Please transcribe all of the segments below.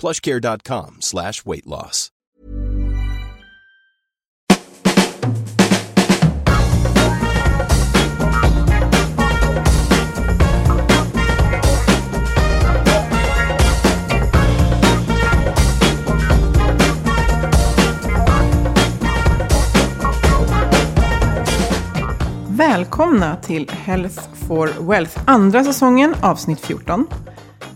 plushcare.com slash weight loss. Välkomna till Health for Wealth, andra säsongen, avsnitt 14.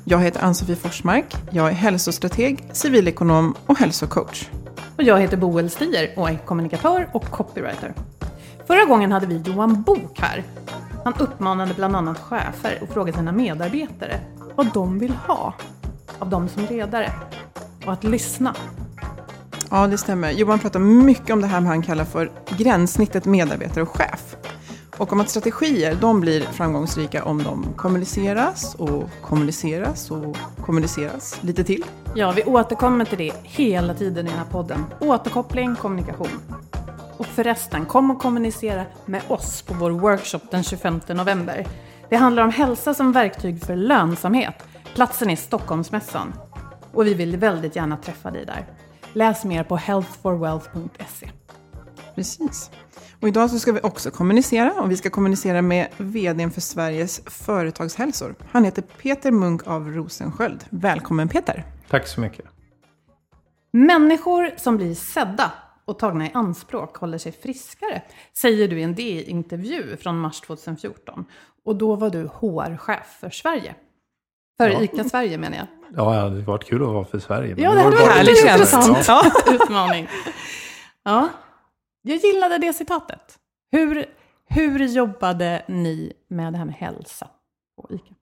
Jag heter Ann-Sofie Forsmark, jag är hälsostrateg, civilekonom och hälsocoach. Och jag heter Boel Stier och är kommunikatör och copywriter. Förra gången hade vi Johan Bok här. Han uppmanade bland annat chefer att fråga sina medarbetare vad de vill ha av dem som ledare. Och att lyssna. Ja, det stämmer. Johan pratar mycket om det här med han kallar för gränssnittet medarbetare och chef. Och om att strategier, de blir framgångsrika om de kommuniceras och kommuniceras och kommuniceras lite till. Ja, vi återkommer till det hela tiden i den här podden. Återkoppling, kommunikation. Och förresten, kom och kommunicera med oss på vår workshop den 25 november. Det handlar om hälsa som verktyg för lönsamhet. Platsen är Stockholmsmässan. Och vi vill väldigt gärna träffa dig där. Läs mer på healthforwealth.se. Precis. Och idag så ska vi också kommunicera och vi ska kommunicera med vdn för Sveriges företagshälsor. Han heter Peter Munk av Rosensköld. Välkommen Peter! Tack så mycket. Människor som blir sedda och tagna i anspråk håller sig friskare, säger du i en DI-intervju från mars 2014. Och då var du HR-chef för Sverige. För ja. ICA Sverige menar jag. Ja, det hade varit kul att vara för Sverige. Ja, det hade varit härligt intressant. Ja. Utmaning. Ja, jag gillade det citatet. Hur, hur jobbade ni med det här med hälsa på ICA?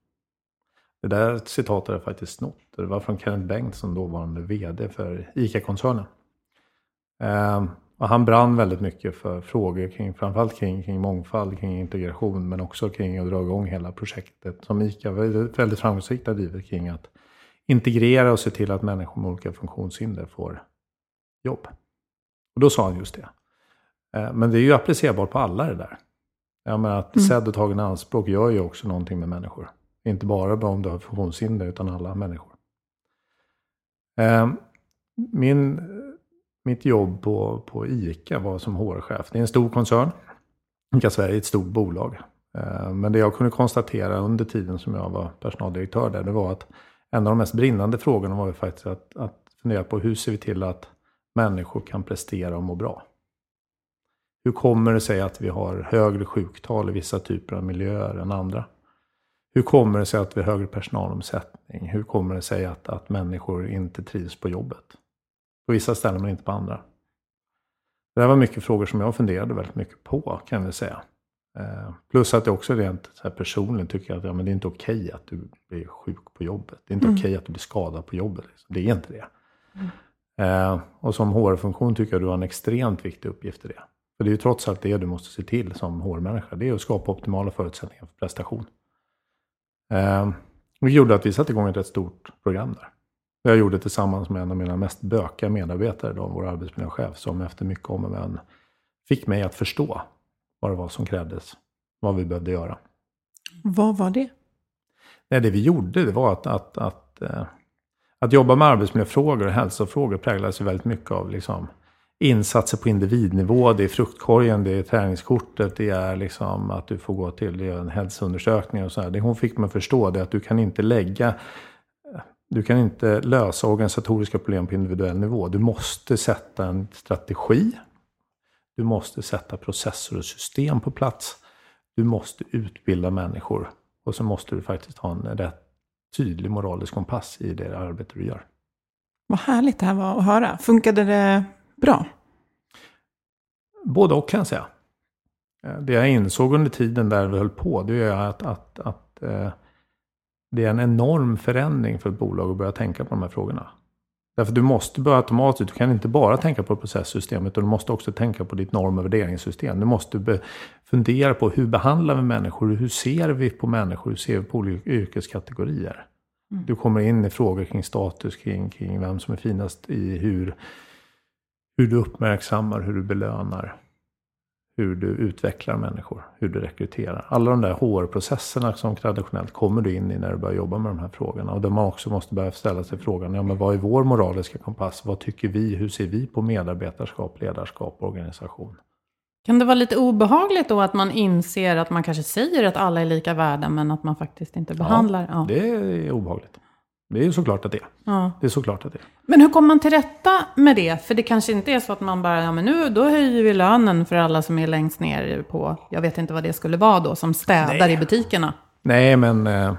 Det där citatet är faktiskt snott. Det var från Kenneth Bengtsson, dåvarande vd för ICA-koncernen. Eh, och han brann väldigt mycket för frågor kring, framförallt kring, kring mångfald, kring integration, men också kring att dra igång hela projektet som ICA väldigt, väldigt framgångsrikt har drivit kring att integrera och se till att människor med olika funktionshinder får jobb. Och då sa han just det. Eh, men det är ju applicerbart på alla det där. Jag menar att mm. sedd och tagen i anspråk gör ju också någonting med människor. Inte bara om du har funktionshinder, utan alla människor. Eh, min, mitt jobb på, på ICA var som HR-chef. Det är en stor koncern. ICA Sverige är ett stort bolag. Eh, men det jag kunde konstatera under tiden som jag var personaldirektör där, det var att en av de mest brinnande frågorna var ju faktiskt att, att fundera på hur ser vi till att människor kan prestera och må bra. Hur kommer det sig att vi har högre sjuktal i vissa typer av miljöer än andra? Hur kommer det sig att vi har högre personalomsättning? Hur kommer det sig att, att människor inte trivs på jobbet? På vissa ställen men inte på andra. Det här var mycket frågor som jag funderade väldigt mycket på kan vi säga. Eh, plus att jag också rent så personligen tycker att ja, men det är inte okej okay att du blir sjuk på jobbet. Det är inte mm. okej okay att du blir skadad på jobbet. Liksom. Det är inte det. Mm. Eh, och som HR-funktion tycker jag du har en extremt viktig uppgift i det. För det är ju trots allt det du måste se till som HR-människa. Det är att skapa optimala förutsättningar för prestation. Eh, vilket gjorde att vi satte igång ett rätt stort program där. Jag gjorde det tillsammans med en av mina mest bökiga medarbetare, då, vår arbetsmiljöchef, som efter mycket om och men fick mig att förstå vad det var som krävdes, vad vi behövde göra. Vad var det? Nej, det vi gjorde det var att, att, att, eh, att jobba med arbetsmiljöfrågor och hälsofrågor präglades väldigt mycket av liksom, insatser på individnivå. Det är fruktkorgen, det är träningskortet, det är liksom att du får gå till en hälsoundersökning och så här. Det hon fick mig att förstå det är att du kan inte lägga du kan inte lösa organisatoriska problem på individuell nivå. Du måste sätta en strategi. Du måste sätta processer och system på plats. Du måste utbilda människor. Och så måste du faktiskt ha en rätt tydlig moralisk kompass i det arbete du gör. Vad härligt det här var att höra. Funkade det bra? Både och kan jag säga. Eh, det jag insåg under tiden där vi höll på, det är att, att, att eh, det är en enorm förändring för ett bolag att börja tänka på de här frågorna. Därför du måste börja automatiskt, du kan inte bara tänka på processsystemet, utan du måste också tänka på ditt norm och värderingssystem. Du måste fundera på hur behandlar vi människor, hur ser vi på människor, hur ser vi på olika yrkeskategorier. Mm. Du kommer in i frågor kring status, kring, kring vem som är finast i hur, hur du uppmärksammar, hur du belönar hur du utvecklar människor, hur du rekryterar. Alla de där HR-processerna som traditionellt kommer du in i när du börjar jobba med de här frågorna. Och där man också måste börja ställa sig frågan, ja men vad är vår moraliska kompass? Vad tycker vi? Hur ser vi på medarbetarskap, ledarskap och organisation? Kan det vara lite obehagligt då att man inser att man kanske säger att alla är lika värda, men att man faktiskt inte behandlar? Ja, det är obehagligt. Det är ju såklart att det är. Ja. Det är såklart att det är. Men hur kommer man till rätta med det? För det kanske inte är så att man bara, ja men nu då höjer vi lönen för alla som är längst ner på, jag vet inte vad det skulle vara då, som städar Nej. i butikerna. Nej, men eh,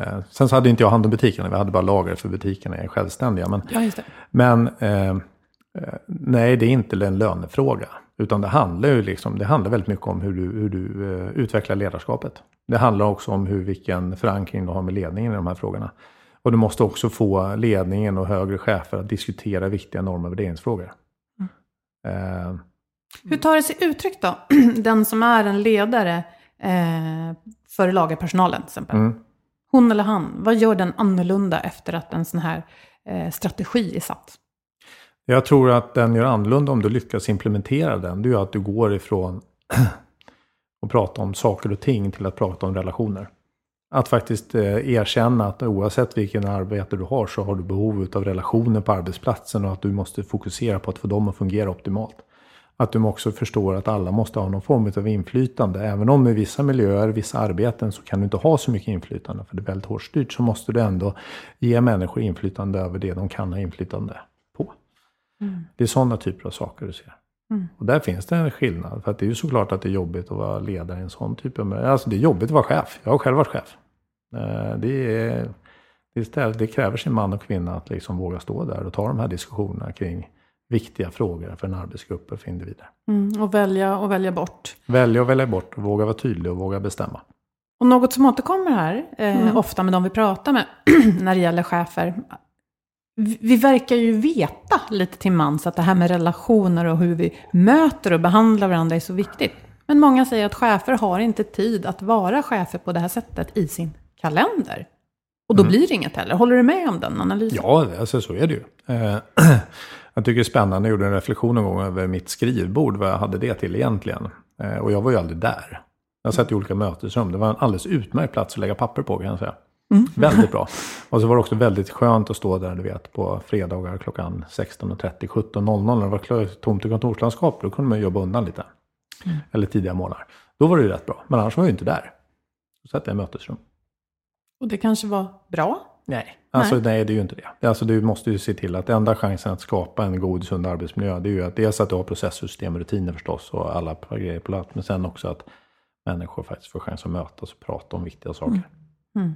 eh, sen så hade inte jag hand om butikerna, vi hade bara lager för butikerna är självständiga. Men, ja, men eh, eh nej, det är inte en lönefråga. Utan det handlar ju liksom, det handlar väldigt mycket om hur du, hur du uh, utvecklar ledarskapet. Det handlar också om hur, vilken förankring du har med ledningen i de här frågorna. Och du måste också få ledningen och högre chefer att diskutera viktiga normer och värderingsfrågor. Mm. Eh, Hur tar det sig uttryck då? Den som är en ledare eh, för lagerpersonalen till exempel. Mm. Hon eller han, vad gör den annorlunda efter att en sån här eh, strategi är satt? Jag tror att den gör annorlunda om du lyckas implementera den. Det är att du går ifrån att prata om saker och ting till att prata om relationer. Att faktiskt eh, erkänna att oavsett vilken arbete du har så har du behov av relationer på arbetsplatsen och att du måste fokusera på att få dem att fungera optimalt. Att du också förstår att alla måste ha någon form av inflytande. Även om i vissa miljöer, vissa arbeten så kan du inte ha så mycket inflytande för det är väldigt hårt styrt så måste du ändå ge människor inflytande över det de kan ha inflytande på. Mm. Det är sådana typer av saker du ser. Mm. Och där finns det en skillnad. För att det är ju såklart att det är jobbigt att vara ledare i en sån typ av... Alltså det är jobbigt att vara chef. Jag har själv varit chef. Eh, det, är, det, det kräver sin man och kvinna att liksom våga stå där och ta de här diskussionerna kring viktiga frågor för en arbetsgrupp och för individer. Mm, och välja och välja bort. Välja och välja bort, och våga vara tydlig och våga bestämma. Och något som återkommer här, eh, mm. ofta med de vi pratar med, när det gäller chefer. Vi verkar ju veta lite till mans att det här med relationer och hur vi möter och behandlar varandra är så viktigt. Men många säger att chefer har inte tid att vara chefer på det här sättet i sin kalender. Och då mm. blir det inget heller. Håller du med om den analysen? Ja, alltså, så är det ju. Eh, jag tycker det är spännande. Jag gjorde en reflektion en gång över mitt skrivbord. Vad jag hade det till egentligen. Eh, och jag var ju aldrig där. Jag satt i olika mötesrum. Det var en alldeles utmärkt plats att lägga papper på kan jag säga. Mm. Väldigt bra. Och så var det också väldigt skönt att stå där, du vet, på fredagar klockan 16.30, 17.00 när det var tomt i kontorslandskap. Då kunde man jobba undan lite. Mm. Eller tidiga morgnar. Då var det ju rätt bra. Men annars var jag ju inte där. Så satt jag i mötesrum. Och det kanske var bra? Nej, alltså nej, nej det är ju inte det. Alltså du måste ju se till att enda chansen att skapa en god, sund arbetsmiljö, det är ju att dels att du har processsystem rutiner förstås och alla grejer på plats, men sen också att människor faktiskt får chans att mötas och prata om viktiga saker. Mm. Mm.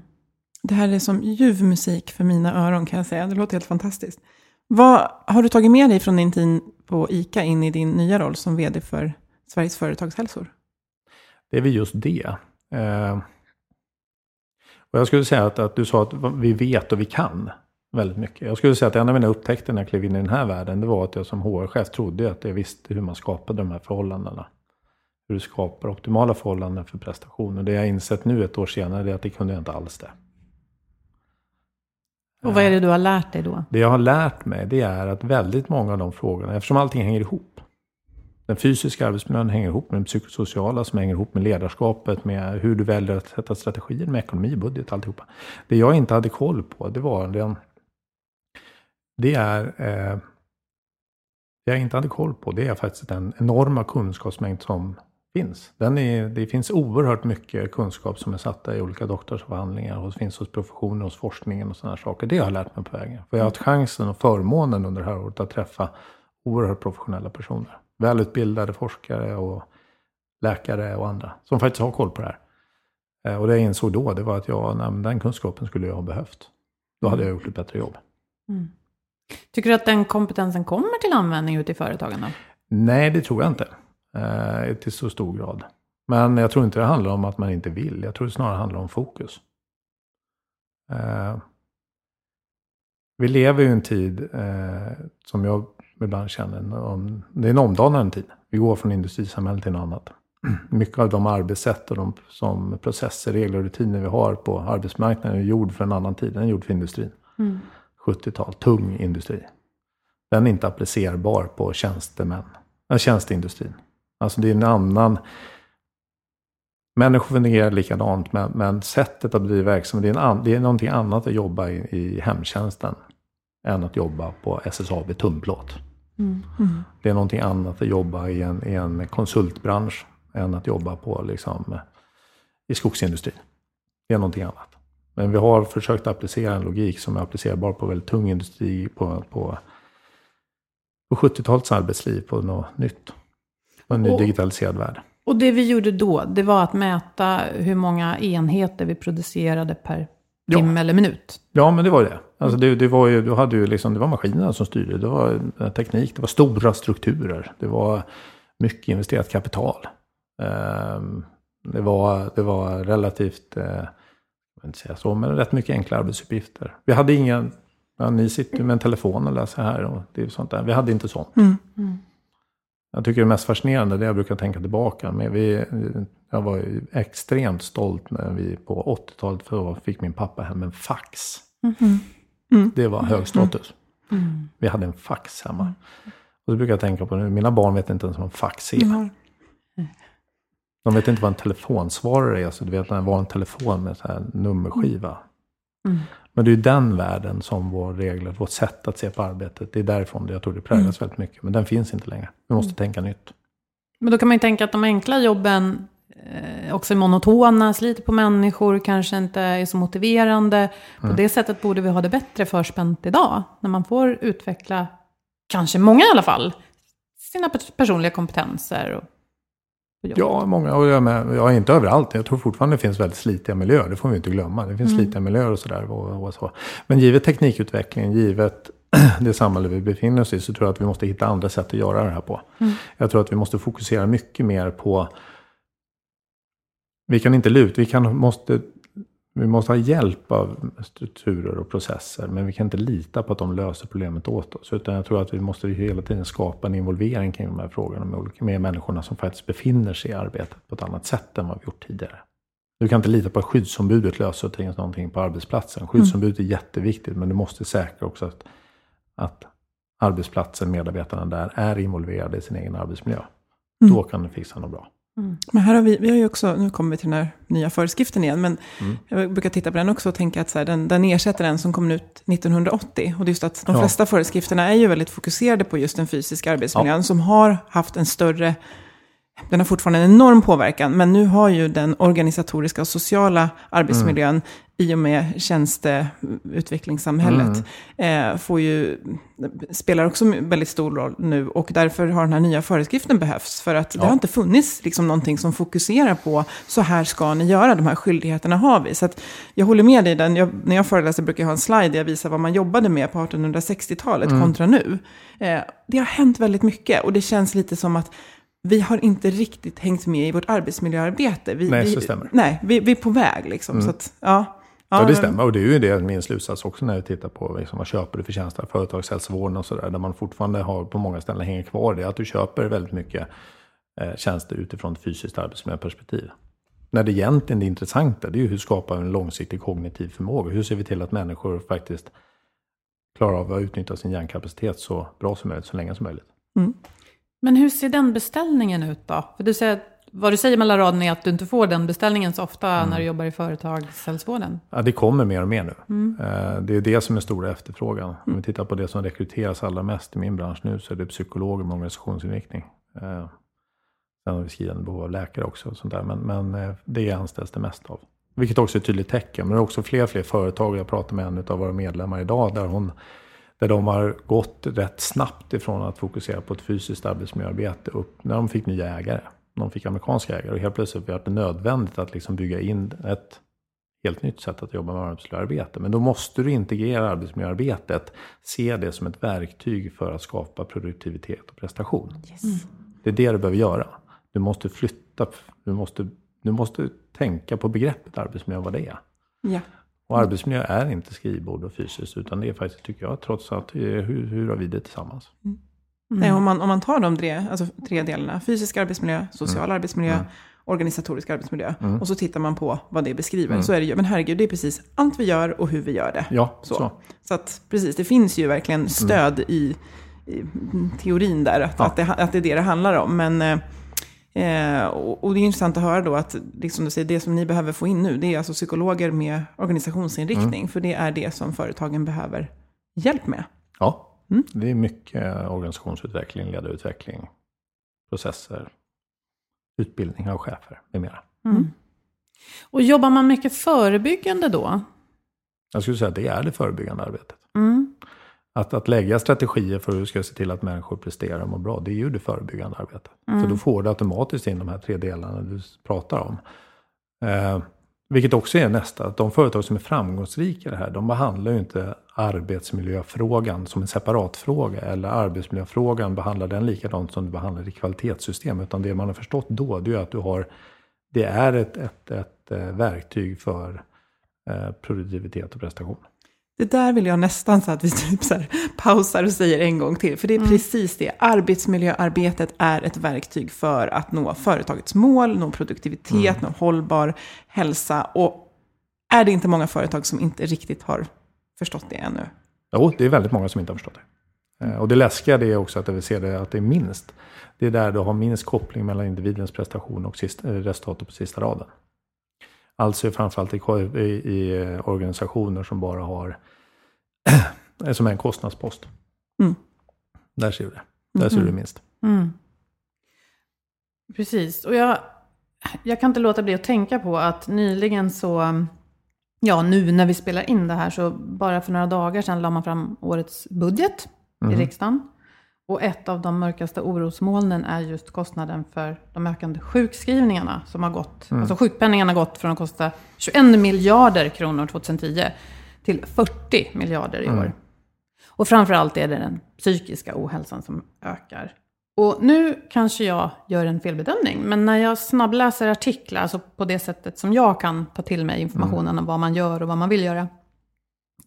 Det här är som ljuv musik för mina öron kan jag säga. Det låter helt fantastiskt. Vad har du tagit med dig från din tid på ICA in i din nya roll som vd för Sveriges företagshälsor? Det är väl just det. Eh, och jag skulle säga att, att du sa att vi vet och vi kan väldigt mycket. Jag skulle säga att en av mina upptäckter när jag klev in i den här världen, det var att jag som HR-chef trodde att jag visste hur man skapade de här förhållandena. Hur du skapar optimala förhållanden för prestation. Och det jag insett nu ett år senare är att det kunde jag inte alls det. Och vad är det du har lärt dig då? Det jag har lärt mig det är att väldigt många av de frågorna, eftersom allting hänger ihop. Den fysiska arbetsmiljön hänger ihop med den psykosociala som hänger ihop med ledarskapet, med hur du väljer att sätta strategier med ekonomi, budget, alltihopa. Det jag inte hade koll på, det var den... Det är... Eh, det jag inte hade koll på, det är faktiskt den enorma kunskapsmängd som finns. Den är, det finns oerhört mycket kunskap som är satta i olika doktorsavhandlingar och finns hos professionen, hos forskningen och sådana saker. Det har jag lärt mig på vägen. För jag har haft chansen och förmånen under det här året att träffa oerhört professionella personer. Välutbildade forskare och läkare och andra som faktiskt har koll på det här. Eh, och det jag insåg då, det var att jag, nej, den kunskapen skulle jag ha behövt. Då hade jag gjort ett bättre jobb. Mm. Tycker du att den kompetensen kommer till användning ute i företagen då? Nej, det tror jag inte eh, till så stor grad. Men jag tror inte det handlar om att man inte vill. Jag tror det snarare handlar om fokus. Eh, vi lever ju i en tid eh, som jag ibland känner, om, det är en omdanande tid. Vi går från industrisamhället till något annat. Mycket av de arbetssätt och de som processer, regler och rutiner vi har på arbetsmarknaden är gjord för en annan tid. Den är gjord för industrin. Mm. 70-tal, tung industri. Den är inte applicerbar på tjänstemän, äh, tjänsteindustrin. Alltså det är en annan... Människor fungerar likadant, men, men sättet att bedriva verksamhet, det är, en det är någonting annat att jobba i, i hemtjänsten än att jobba på SSAB tunnplåt. Mm. Mm. Det är någonting annat att jobba i en, i en konsultbransch än att jobba på, liksom, i skogsindustrin. Det är någonting annat. Men vi har försökt applicera en logik som är applicerbar på väldigt tung industri, på, på, på 70-talets arbetsliv, på något nytt. På en ny och, digitaliserad värld. Och det vi gjorde då, det var att mäta hur många enheter vi producerade per ja. timme eller minut. Ja, men det var det. Alltså det, det var ju, du hade ju liksom, det var maskinerna som styrde. Det var teknik, det var stora strukturer. Det var mycket investerat kapital. Um, det, var, det var relativt, uh, jag vill inte säga så, men rätt mycket enkla arbetsuppgifter. Vi hade ingen, ja, ni sitter med en telefon och läser här och det är sånt där. Vi hade inte sånt. Mm. Mm. Jag tycker det mest fascinerande, det jag brukar tänka tillbaka med. Vi, jag var extremt stolt när vi på 80-talet fick min pappa hem en fax. Mm. Mm. Det var hög status. Mm. Vi hade en fax hemma. Och så brukar jag tänka på nu, mina barn vet inte ens vad en fax är. De vet inte vad en telefonsvarare är. Så du vet, när det var en telefon med så här nummerskiva. Mm. Men det är ju den världen som vår regler, vårt sätt att se på arbetet, det är därifrån jag tror det präglas mm. väldigt mycket. Men den finns inte längre. Vi måste mm. tänka nytt. Men då kan man ju tänka att de enkla jobben eh, också är monotona, sliter på människor, kanske inte är så motiverande. På mm. det sättet borde vi ha det bättre förspänt idag. När man får utveckla, kanske många i alla fall, sina personliga kompetenser. Och Ja, många. Och jag, med, ja, inte överallt. Jag tror fortfarande det finns väldigt slitiga miljöer. Det får vi inte glömma. Det finns mm. slitiga miljöer och sådär. Och, och så. Men givet teknikutvecklingen, givet det samhälle vi befinner oss i, så tror jag att vi måste hitta andra sätt att göra det här på. Mm. Jag tror att vi måste fokusera mycket mer på vi kan inte luta, vi kan, måste vi måste ha hjälp av strukturer och processer, men vi kan inte lita på att de löser problemet åt oss. Utan jag tror att vi måste hela tiden skapa en involvering kring de här frågorna med, olika, med människorna som faktiskt befinner sig i arbetet på ett annat sätt än vad vi gjort tidigare. Du kan inte lita på att skyddsombudet löser någonting på arbetsplatsen. Skyddsombudet är jätteviktigt, men du måste säkra också att, att arbetsplatsen, medarbetarna där, är involverade i sin egen arbetsmiljö. Mm. Då kan du fixa något bra. Mm. Men här har vi, vi har ju också, nu kommer vi till den här nya föreskriften igen, men mm. jag brukar titta på den också och tänka att så här, den, den ersätter den som kom ut 1980. Och det är just att de ja. flesta föreskrifterna är ju väldigt fokuserade på just den fysiska arbetsmiljön, ja. som har haft en större den har fortfarande en enorm påverkan, men nu har ju den organisatoriska och sociala arbetsmiljön mm. i och med tjänsteutvecklingssamhället mm. eh, får ju, spelar också väldigt stor roll nu och därför har den här nya föreskriften behövts. För att ja. det har inte funnits liksom någonting som fokuserar på så här ska ni göra, de här skyldigheterna har vi. Så att jag håller med dig, den, jag, när jag föreläser brukar jag ha en slide där jag visar vad man jobbade med på 1860-talet mm. kontra nu. Eh, det har hänt väldigt mycket och det känns lite som att vi har inte riktigt hängt med i vårt arbetsmiljöarbete. Vi, nej, vi, så stämmer. Nej, vi, vi är på väg liksom. Mm. Så att, ja. Ja, ja, det stämmer. Och det är ju det min slutsats också när jag tittar på liksom, vad köper du för tjänster, företagshälsovården och sådär. Där man fortfarande har på många ställen hänger kvar det. Att du köper väldigt mycket eh, tjänster utifrån ett fysiskt arbetsmiljöperspektiv. När det egentligen det intressanta det är ju hur skapar vi en långsiktig kognitiv förmåga. Hur ser vi till att människor faktiskt klarar av att utnyttja sin hjärnkapacitet så bra som möjligt, så länge som möjligt. Men hur ser den beställningen ut då? För du säger, vad du säger mellan raderna är att du inte får den beställningen så ofta när du jobbar i företagshälsovården. Ja, det kommer mer och mer nu. Eh, Det är det som är stora efterfrågan. Om vi tittar på det som rekryteras allra mest i min bransch nu så är det psykologer med organisationsinriktning. Eh, Sen har vi skrivande behov av läkare också. Och sånt där. Men, men eh, det anställs det mest av. Vilket också är ett tydligt tecken. Men det är också fler och fler företag. Jag pratar med en av våra medlemmar idag. Där, hon, där de har gått rätt snabbt ifrån att fokusera på ett fysiskt arbetsmiljöarbete upp när de fick nya ägare. De fick amerikanska ägare. Och helt plötsligt blev det nödvändigt att liksom bygga in ett helt nytt sätt att jobba med arbetsmiljöarbete. Men då måste du integrera arbetsmiljöarbetet. Se det som ett verktyg för att skapa produktivitet och prestation. Det är det du behöver göra. Du måste flytta, du måste, du måste tänka på begreppet arbetsmiljö, vad det är. Ja. Och arbetsmiljö är inte skrivbord och fysiskt, utan det är faktiskt, tycker jag, trots allt, eh, hur, hur har vi det tillsammans? Nej, om, man, om man tar de tre, alltså tre delarna, fysisk arbetsmiljö, social arbetsmiljö, organisatorisk arbetsmiljö, och så tittar man på vad det beskriver, så är det ju, men herregud, det är precis allt vi gör och hur vi gör det. Ja, Så, så. så. att precis, det finns ju verkligen stöd i, i teorin där, att, att, det, att det är det det handlar om. Men, eh, och, och det är intressant att höra då att, liksom du säger, det som ni behöver få in nu, det är alltså psykologer med organisationsinriktning, för det är det som företagen behöver hjälp med. Ja, det är mycket organisationsutveckling, ledarutveckling, processer, utbildning av chefer med mera. Och jobbar man mycket förebyggande då? Jag skulle säga att det är det förebyggande arbetet. Mm. Att, att lägga strategier för hur du ska se till att människor presterar och mår bra, det är ju det förebyggande arbetet. För då får du automatiskt in de här tre delarna du pratar om. Eh, vilket också är nästa, att de företag som är framgångsrika i det här, de behandlar ju inte arbetsmiljöfrågan som en separat fråga. Eller arbetsmiljöfrågan behandlar den likadant som du behandlar i kvalitetssystem. Utan det man har förstått då, det är att du har, det är ett, ett, ett eh, verktyg för eh, produktivitet och prestation. Det där vill jag nästan så att vi typ så här pausar och säger en gång till. För det är precis det. Arbetsmiljöarbetet är ett verktyg för att nå företagets mål, nå produktivitet, nå hållbar hälsa. Och är det inte många företag som inte riktigt har förstått det ännu? Jo, det är väldigt många som inte har förstått det. Eh, Och det läskiga det är också att vi ser det att det är minst. Det är där du har minst koppling mellan individens prestation och eh, resultatet på sista raden. Alltså framförallt i, i, i eh, organisationer som bara har som är en kostnadspost. Mm. Där ser du det. Där ser du det minst. Mm. Precis, och jag, jag kan inte låta bli att tänka på att nyligen så, ja nu när vi spelar in det här, så bara för några dagar sedan la man fram årets budget i riksdagen. Och ett av de mörkaste orosmolnen är just kostnaden för de ökande sjukskrivningarna som har gått, alltså sjukpenningen har gått från att kosta 21 miljarder kronor 2010 till 40 miljarder i år. Och framförallt är det den psykiska ohälsan som ökar. Och nu kanske jag gör en felbedömning, men när jag snabbläser artiklar, alltså på det sättet som jag kan ta till mig informationen om vad man gör och vad man vill göra,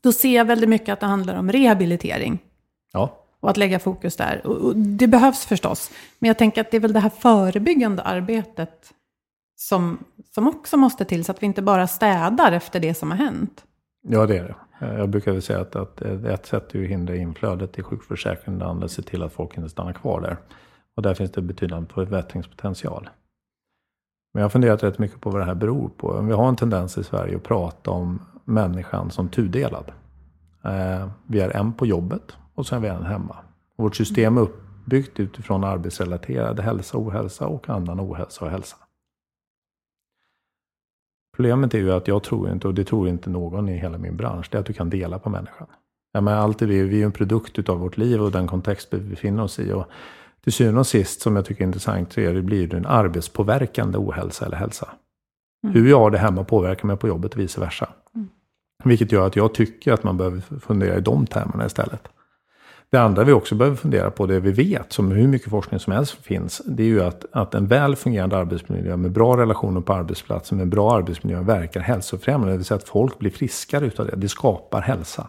då ser jag väldigt mycket att det handlar om rehabilitering. Ja, och att lägga fokus där. Och, och det behövs förstås, men jag tänker att det är väl det här förebyggande arbetet som, som också måste till, så att vi inte bara städar efter det som har hänt. ja det är det. Eh, jag brukar väl säga att, att ett sätt är att hindra inflödet i sjukförsäkringen. Det andra är att se till att folk inte stannar kvar där. Och där finns det betydande förbättringspotential. Men jag har funderat rätt mycket på vad det här beror på. Vi har en tendens i Sverige att prata om människan som tudelad. Eh, vi är en på jobbet och sen är vi en hemma. Och vårt system är uppbyggt utifrån arbetsrelaterad hälsa, ohälsa och annan ohälsa och hälsa. Problemet är ju att jag tror inte, och det tror inte någon i hela min bransch, det är att du kan dela på människan. Ja, men allt är vi, vi är en produkt av vårt liv och den kontext vi befinner oss i. Och till syvende och sist, som jag tycker är intressant, så är det, blir det en arbetspåverkande ohälsa eller hälsa. Hur jag har det hemma påverkar mig på jobbet och vice versa. Vilket gör att jag tycker att man behöver fundera i de termerna istället. Det andra vi också behöver fundera på, det vi vet, som hur mycket forskning som helst finns, det är ju att, att en väl fungerande arbetsmiljö med bra relationer på arbetsplatsen, med bra arbetsmiljö verkar hälsofrämjande. Det vill säga att folk blir friskare utav det. Det skapar hälsa.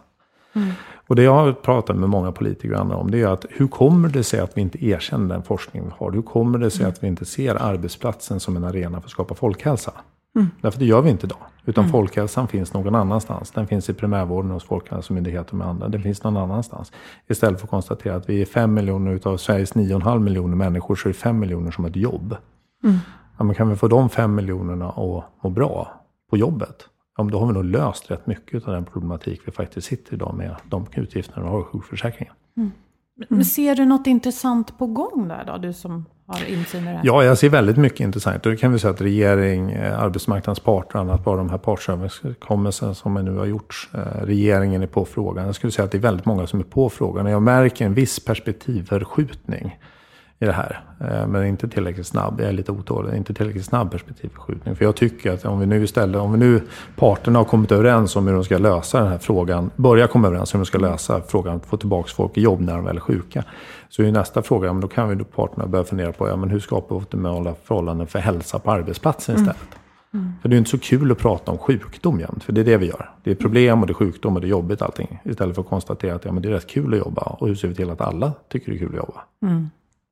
Och det jag har pratat med många politiker och andra om, det är att hur kommer det sig att vi inte erkänner den forskning vi har? Hur kommer det sig att vi inte ser arbetsplatsen som en arena för att skapa folkhälsa? Därför det gör vi inte idag. Utan folkhälsan finns någon annanstans. Den finns i primärvården hos Folkhälsomyndigheten med andra. Den finns någon annanstans. Istället för att konstatera att vi är fem miljoner utav Sveriges 9,5 miljoner människor så är det fem miljoner som har ett jobb. Ja, men kan vi få de fem miljonerna att må bra på jobbet? Ja, då har vi nog löst rätt mycket av den problematik vi faktiskt sitter idag med de utgifterna vi har i sjukförsäkringen. Men ser du något intressant på gång där då, du som har insyn i det här? Ja, jag ser väldigt mycket intressant. Och det kan vi säga att regering, eh, arbetsmarknadens parter och annat, bara de här partsöverenskommelserna som nu har gjorts. eh, Regeringen är på frågan. Jag skulle säga att det är väldigt många som är på frågan. Och jag märker en viss perspektivförskjutning i det här. Eh, Men inte tillräckligt snabb. Jag är lite otålig. Inte tillräckligt snabb perspektivförskjutning. För jag tycker att om vi nu istället, om vi nu parterna har kommit överens om hur de ska lösa den här frågan, börja komma överens om hur de ska lösa frågan att få tillbaka folk i jobb när de väl är sjuka. Så är nästa fråga, ja, men då kan vi då parterna börja fundera på, ja men hur skapar vi optimala förhållanden för hälsa på arbetsplatsen istället? För det är inte så kul att prata om sjukdom jämt, för det är det vi gör. Det är problem och det är sjukdom och det är jobbigt allting. Istället för att konstatera att ja, men det är rätt kul att jobba och hur ser vi till att alla tycker det är kul att jobba?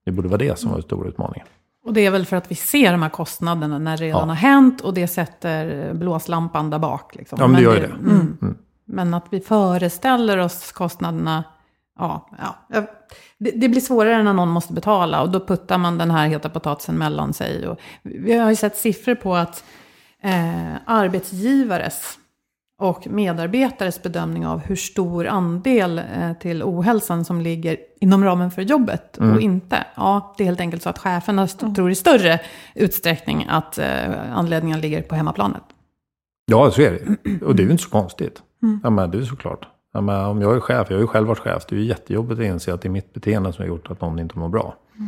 Det borde vara det som var den stora utmaningen. Och det är väl för att vi ser de här kostnaderna när det redan Ja. har hänt och det sätter blåslampan där bak. Liksom. Ja, men det gör ju det. Mm. Men att vi föreställer oss kostnaderna, ja, ja. Det, det blir svårare när någon måste betala och då puttar man den här heta potatisen mellan sig. Och vi har ju sett siffror på att eh, arbetsgivares och medarbetares bedömning av hur stor andel eh, till ohälsan som ligger inom ramen för jobbet och inte. Ja, det är helt enkelt så att cheferna st- tror i större utsträckning att eh, anledningen ligger på hemmaplanet. Ja, så är det. Och det är ju inte så konstigt. Ja, men det är såklart. Ja, men om jag är chef, jag har ju själv varit chef, det är ju jättejobbigt att inse att det är mitt beteende som har gjort att någon inte mår bra. Det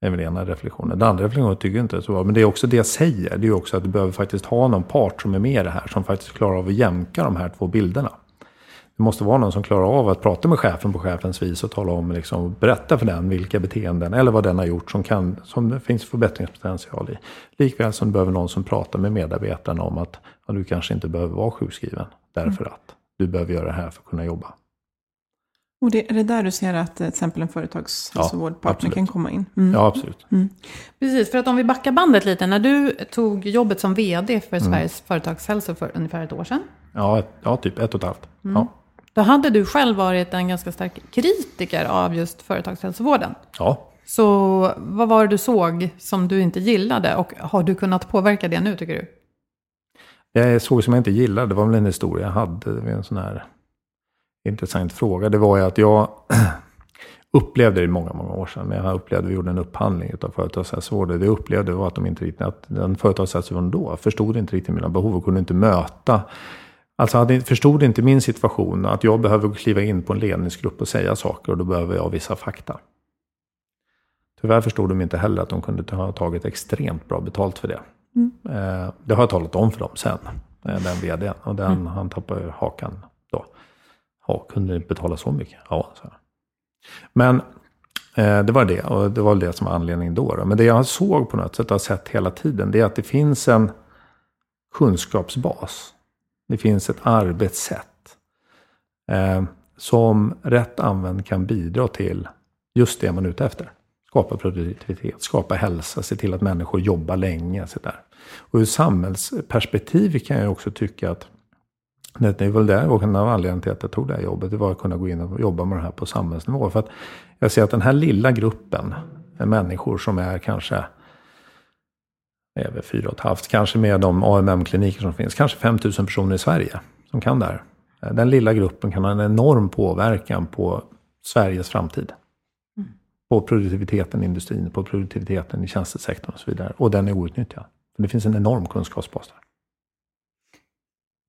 är väl ena reflektionen. Den andra reflektionen tycker jag inte är så bra. Men det är också det jag säger. Det är också att du behöver faktiskt ha någon part som är med i det här. Som faktiskt klarar av att jämka de här två bilderna. Det måste vara någon som klarar av att prata med chefen på chefens vis och tala om, liksom, berätta för den vilka beteenden eller vad den har gjort som, kan, som det finns förbättringspotential i. Likväl som du behöver någon som pratar med medarbetarna om att ja, du kanske inte behöver vara sjukskriven därför att du behöver göra det här för att kunna jobba. Och det, är det där du ser att eh, till exempel en företagshälsovårdpartner absolut. kan komma in? Mm. Ja, absolut. Precis, för att om vi backar bandet lite. När du tog jobbet som vd för Sveriges företagshälso för ungefär ett år sedan. Ja, ett, ja, typ ett och ett halvt. Ja. Då hade du själv varit en ganska stark kritiker av just företagshälsovården. ja, Så vad var det du såg som du inte gillade? Och har du kunnat påverka det nu tycker du? Jag såg som jag inte gillade, det var väl en historia jag hade, det var en sån här intressant fråga. Det var ju att jag upplevde det i många, många år sedan, men jag upplevde, vi gjorde en upphandling av företagshälsovård. Det jag upplevde var att de inte riktigt, att den företagshälsovården då förstod inte riktigt mina behov och kunde inte möta Alltså hade, förstod inte min situation att jag behöver kliva in på en ledningsgrupp och säga saker och då behöver jag vissa fakta. Tyvärr förstod de inte heller att de kunde ha tagit extremt bra betalt för det. Eh, det har jag talat om för dem sen, eh, den vdn. Och den, han tappade hakan. Ja, kunde ni betala så mycket? Ja, så. Men eh, det var det, och det var det som var anledningen då, då. Men det jag såg på något sätt och har sett hela tiden, det är att det finns en kunskapsbas. Det finns ett arbetssätt eh, som rätt använd kan bidra till just det man är ute efter. Skapa produktivitet, skapa hälsa, se till att människor jobbar länge. Så där. Och ur samhällsperspektiv kan jag också tycka att det är väl det och en av anledningarna till att jag tog det här jobbet. Det var att kunna gå in och jobba med det här på samhällsnivå. För att jag ser att den här lilla gruppen människor som är kanske över fyra och ett halvt, kanske med de AMM-kliniker som finns, kanske 5 000 personer i Sverige som kan det här. Den lilla gruppen kan ha en enorm påverkan på Sveriges framtid. På produktiviteten i industrin, på produktiviteten i tjänstesektorn och så vidare. Och den är outnyttjad. Det finns en enorm kunskapsbas där.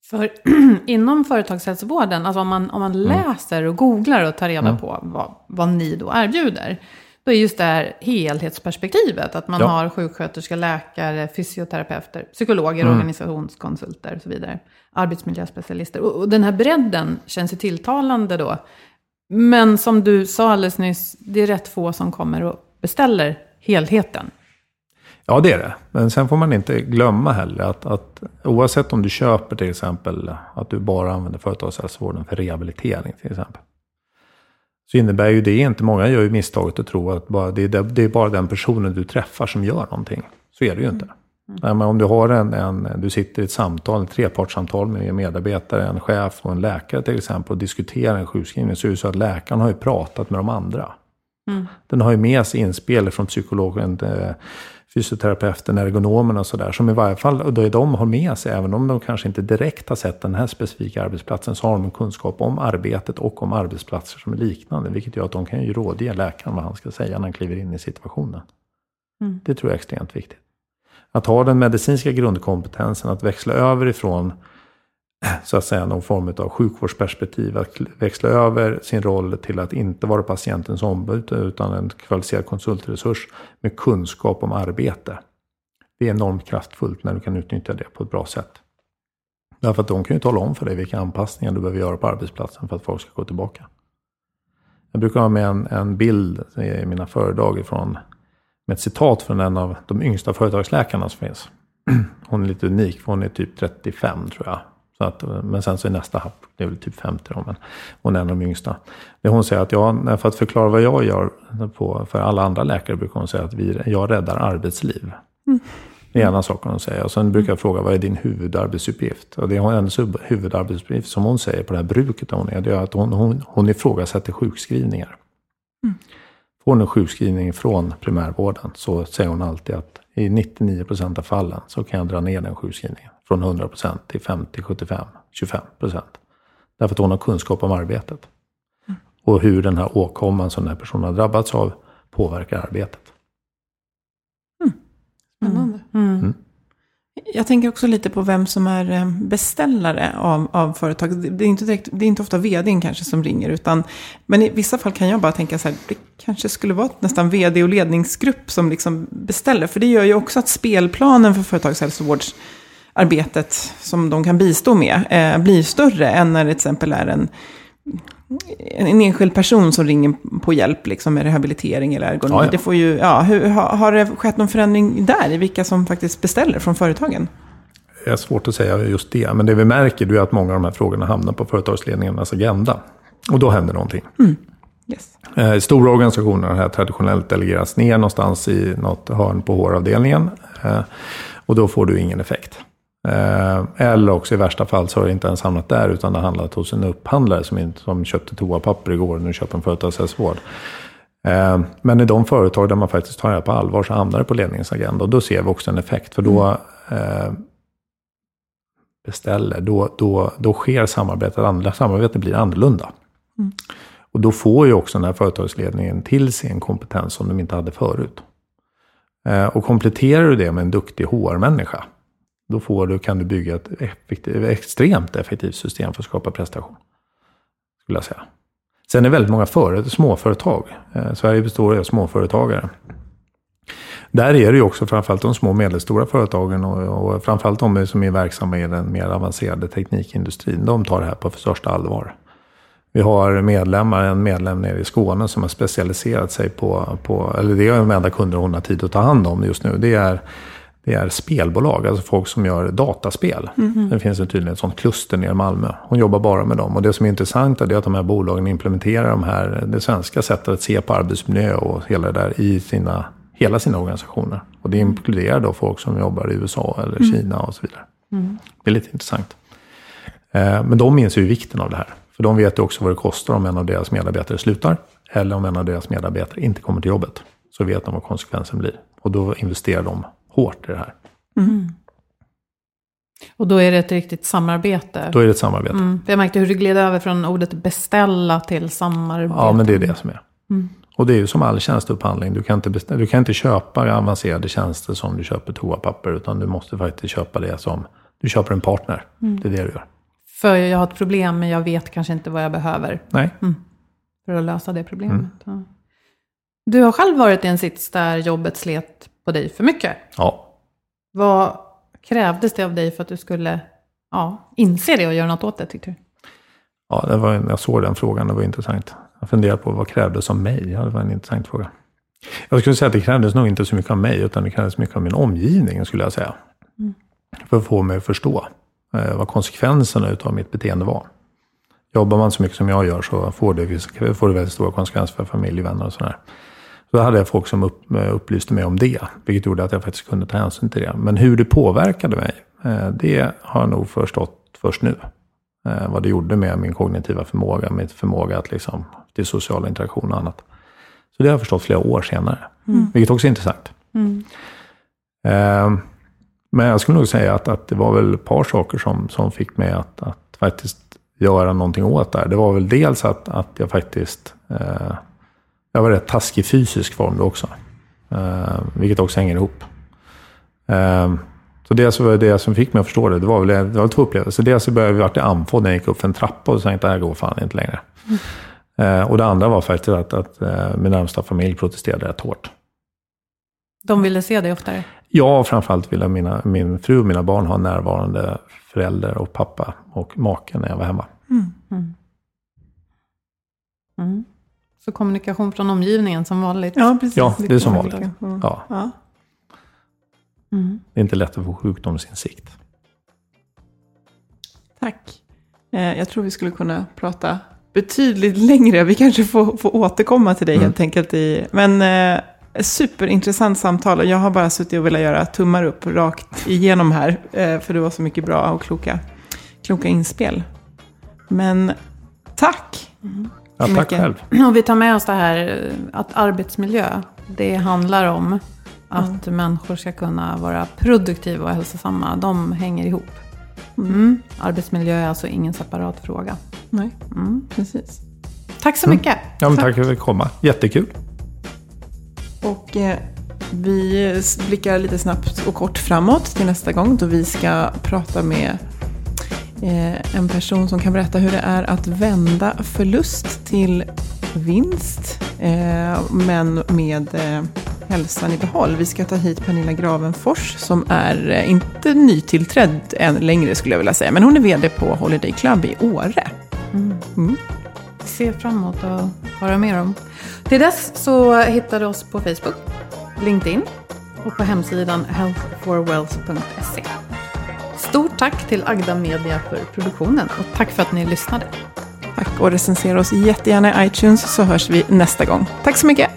För inom företagshälsovården, alltså om man, om man läser och googlar och tar reda på vad, vad ni då erbjuder, då är just det här helhetsperspektivet, att man Ja. har sjuksköterskor, läkare, fysioterapeuter, psykologer, organisationskonsulter och så vidare, arbetsmiljöspecialister. Och, och den här bredden känns ju tilltalande då. Men som du sa alldeles nyss, det är rätt få som kommer och beställer helheten. Ja, det är det. Men sen får man inte glömma heller att, att oavsett om du köper till exempel att du bara använder företagshälsovården för rehabilitering till exempel. Så innebär ju det inte, många gör ju misstaget att tro att bara, det, är, det är bara den personen du träffar som gör någonting. Så är det ju inte. Mm. om du, har en, en, du sitter i ett samtal, ett trepartssamtal med en medarbetare, en chef och en läkare till exempel och diskuterar en sjukskrivning så är det så att läkaren har ju pratat med de andra. Mm. Den har ju med sig inspel från psykologen, fysioterapeuten, ergonomen och sådär. Som i varje fall, och då de har med sig, även om de kanske inte direkt har sett den här specifika arbetsplatsen, så har de en kunskap om arbetet och om arbetsplatser som är liknande. Vilket gör att de kan ju rådge läkaren vad han ska säga när han kliver in i situationen. Mm. Det tror jag är extremt viktigt. Att ha den medicinska grundkompetensen, att växla över ifrån så att säga någon form av sjukvårdsperspektiv. Att växla över sin roll till att inte vara patientens ombud utan en kvalificerad konsultresurs med kunskap om arbete. Det är enormt kraftfullt när du kan utnyttja det på ett bra sätt. Därför att de kan ju tala om för dig vilka anpassningar du behöver göra på arbetsplatsen för att folk ska gå tillbaka. Jag brukar ha med en, en bild i mina föredrag ifrån, med ett citat från en av de yngsta företagsläkarna som finns. Hon är lite unik, för hon är typ 35 tror jag. Så att, men sen så är nästa happ, det är väl typ 50 då, men hon är en av de yngsta. Det hon säger att jag, för att förklara vad jag gör på, för alla andra läkare brukar hon säga att vi, jag räddar arbetsliv. Mm. Det är ena saken hon säger. Och sen brukar jag fråga, vad är din huvudarbetsuppgift? Och det är hennes huvudarbetsuppgift, som hon säger på det här bruket hon är, det är att hon, hon, hon ifrågasätter sjukskrivningar. Mm. Får hon en sjukskrivning från primärvården så säger hon alltid att i 99 procent av fallen så kan jag dra ner den sjukskrivningen från 100 procent till 50, 75, 25 procent. Därför att hon har kunskap om arbetet. Mm. Och hur den här åkomman som den här personen har drabbats av påverkar arbetet. Mm. Spännande. Mm. mm. Jag tänker också lite på vem som är eh, beställare av, av företag. Det är, inte direkt, det är inte ofta vdn kanske som ringer. Utan, men i vissa fall kan jag bara tänka så här, det kanske skulle vara nästan vd och ledningsgrupp som liksom beställer. För det gör ju också att spelplanen för företagshälsovårdsarbetet som de kan bistå med eh, blir större än när det till exempel är en en enskild person som ringer på hjälp liksom, med rehabilitering eller ergonomi. Ja, ja. Det får ju, ja, hur, har, har det skett någon förändring där i vilka som faktiskt beställer från företagen? Det är svårt att säga just det, men det vi märker är att många av de här frågorna hamnar på företagsledningarnas agenda. Och då händer någonting. Mm. Yes. Eh, stora organisationer har traditionellt delegerats ner någonstans i något hörn på HR-avdelningen. Eh, och då får du ingen effekt. Eh, eller också i värsta fall så har det inte ens hamnat där utan det har handlat hos en upphandlare som, som köpte toapapper igår och nu köper en företagshälsovård. Eh, men i de företag där man faktiskt tar det på allvar så hamnar det på ledningens agenda och då ser vi också en effekt. För då eh, beställer, då, då, då sker samarbetet, samarbetet blir annorlunda. Mm. Och då får ju också den här företagsledningen till sig en kompetens som de inte hade förut. Och kompletterar du det med en duktig HR-människa då får du, kan du bygga ett effektiv, extremt effektivt system för att skapa prestation. Skulle jag säga. Sen är det väldigt många företag, småföretag. Eh, Sverige består av småföretagare. Där är det ju också framförallt de små och medelstora företagen och, och framförallt de som är verksamma i den mer avancerade teknikindustrin. De tar det här på för största allvar. Vi har medlemmar, en medlem nere i Skåne som har specialiserat sig på, på eller det är de enda kunder hon har tid att ta hand om just nu. Det är det är spelbolag, alltså folk som gör dataspel. Mm. Det finns tydligen ett sånt kluster nere i Malmö. Hon jobbar bara med dem. Och det som är intressant är att de här bolagen implementerar de här, det svenska sättet att se på arbetsmiljö och hela det där i sina, hela sina organisationer. Och det inkluderar då folk som jobbar i USA eller mm. Kina och så vidare. Mm. Det är lite intressant. Eh, men de inser ju vikten av det här. För de vet ju också vad det kostar om en av deras medarbetare slutar. Eller om en av deras medarbetare inte kommer till jobbet. Så vet de vad konsekvensen blir. Och då investerar de hårt i det här. Mm. Och då är det ett riktigt samarbete? Då är det ett samarbete. Mm. Jag märkte hur du gled över från ordet beställa till samarbete. Ja, men det är det som är. Mm. Och det är ju som all tjänsteupphandling. Du kan, inte beställa, du kan inte köpa avancerade tjänster som du köper toapapper. Utan du måste faktiskt köpa det som du köper en partner. Mm. Det är det du gör. För jag har ett problem men jag vet kanske inte vad jag behöver. Nej. Mm. För att lösa det problemet. Mm. Ja. Du har själv varit i en sits där jobbet slet på dig för mycket. Ja. Vad krävdes det av dig för att du skulle ja, inse det och göra något åt det, tyckte du? Ja, det var, jag såg den frågan, det var intressant. Jag funderade på vad krävdes av mig? Ja, det var en intressant fråga. Jag skulle säga att det krävdes nog inte så mycket av mig, utan det krävdes mycket av min omgivning, skulle jag säga. Mm. För att få mig att förstå eh, vad konsekvenserna av mitt beteende var. Jobbar man så mycket som jag gör så får det, får det väldigt stora konsekvenser för familj, vänner och sådär. Så då hade jag folk som upp, upplyste mig om det. Vilket gjorde att jag faktiskt kunde ta hänsyn till det. Men hur det påverkade mig, eh, det har jag nog förstått först nu. Eh, vad det gjorde med min kognitiva förmåga, min förmåga att liksom, till social interaktion och annat. Så det har jag förstått flera år senare. Mm. Vilket också är intressant. Mm. Eh, men jag skulle nog säga att, att det var väl ett par saker som, som fick mig att, att faktiskt göra någonting åt det här. Det var väl dels att, att jag faktiskt eh, jag var rätt taskig fysisk form då också. Eh, vilket också hänger ihop. Eh, så det var det som fick mig att förstå det. Det var väl det var två upplevelser. Dels så började jag bli andfådd när jag gick upp för en trappa och tänkte att det här går fan inte längre. Mm. Eh, och det andra var faktiskt att, att eh, min närmsta familj protesterade rätt hårt. De ville se dig oftare? Ja, framförallt ville mina, min fru och mina barn ha närvarande förälder och pappa och make när jag var hemma. Mm. Mm. Så kommunikation från omgivningen som vanligt? Ja, precis. Ja, det är som vanligt. Mm. Ja. ja. Mm. Det är inte lätt att få sjukdomsinsikt. Tack. Eh, jag tror vi skulle kunna prata betydligt längre. Vi kanske får, får återkomma till dig mm. helt enkelt. I, men eh, superintressant samtal. Jag har bara suttit och velat göra tummar upp rakt igenom här. Eh, för det var så mycket bra och kloka, kloka inspel. Men tack. Mm. Ja, tack själv. Och vi tar med oss det här att arbetsmiljö, det handlar om att mm. människor ska kunna vara produktiva och hälsosamma. De hänger ihop. Mm. mm. Arbetsmiljö är alltså ingen separat fråga. Nej, mm. precis. Tack så mycket. Ja, men tack för att vi fick komma. Jättekul. Och eh, vi blickar lite snabbt och kort framåt till nästa gång då vi ska prata med eh, en person som kan berätta hur det är att vända förlust till vinst. Eh, men med eh, hälsan i behåll. Vi ska ta hit Pernilla Gravenfors som är eh, inte nytillträdd än längre skulle jag vilja säga. Men hon är vd på Holiday Club i Åre. Mm. Mm. Ser fram emot att höra mer om. Till dess så hittar du oss på Facebook, LinkedIn och på hemsidan healthforwealth.se. Stort tack till Agda Media för produktionen och tack för att ni lyssnade. Tack och recensera oss jättegärna i iTunes så hörs vi nästa gång. Tack så mycket!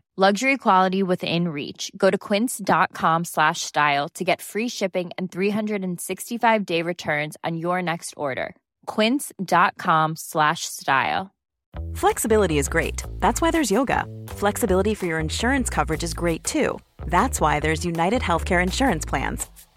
Luxury quality within reach. Go to quince.com slash style to get free shipping and 365 day returns on your next order. Quince.com slash style. Flexibility is great. That's why there's yoga. Flexibility for your insurance coverage is great too. That's why there's United Healthcare Insurance Plans.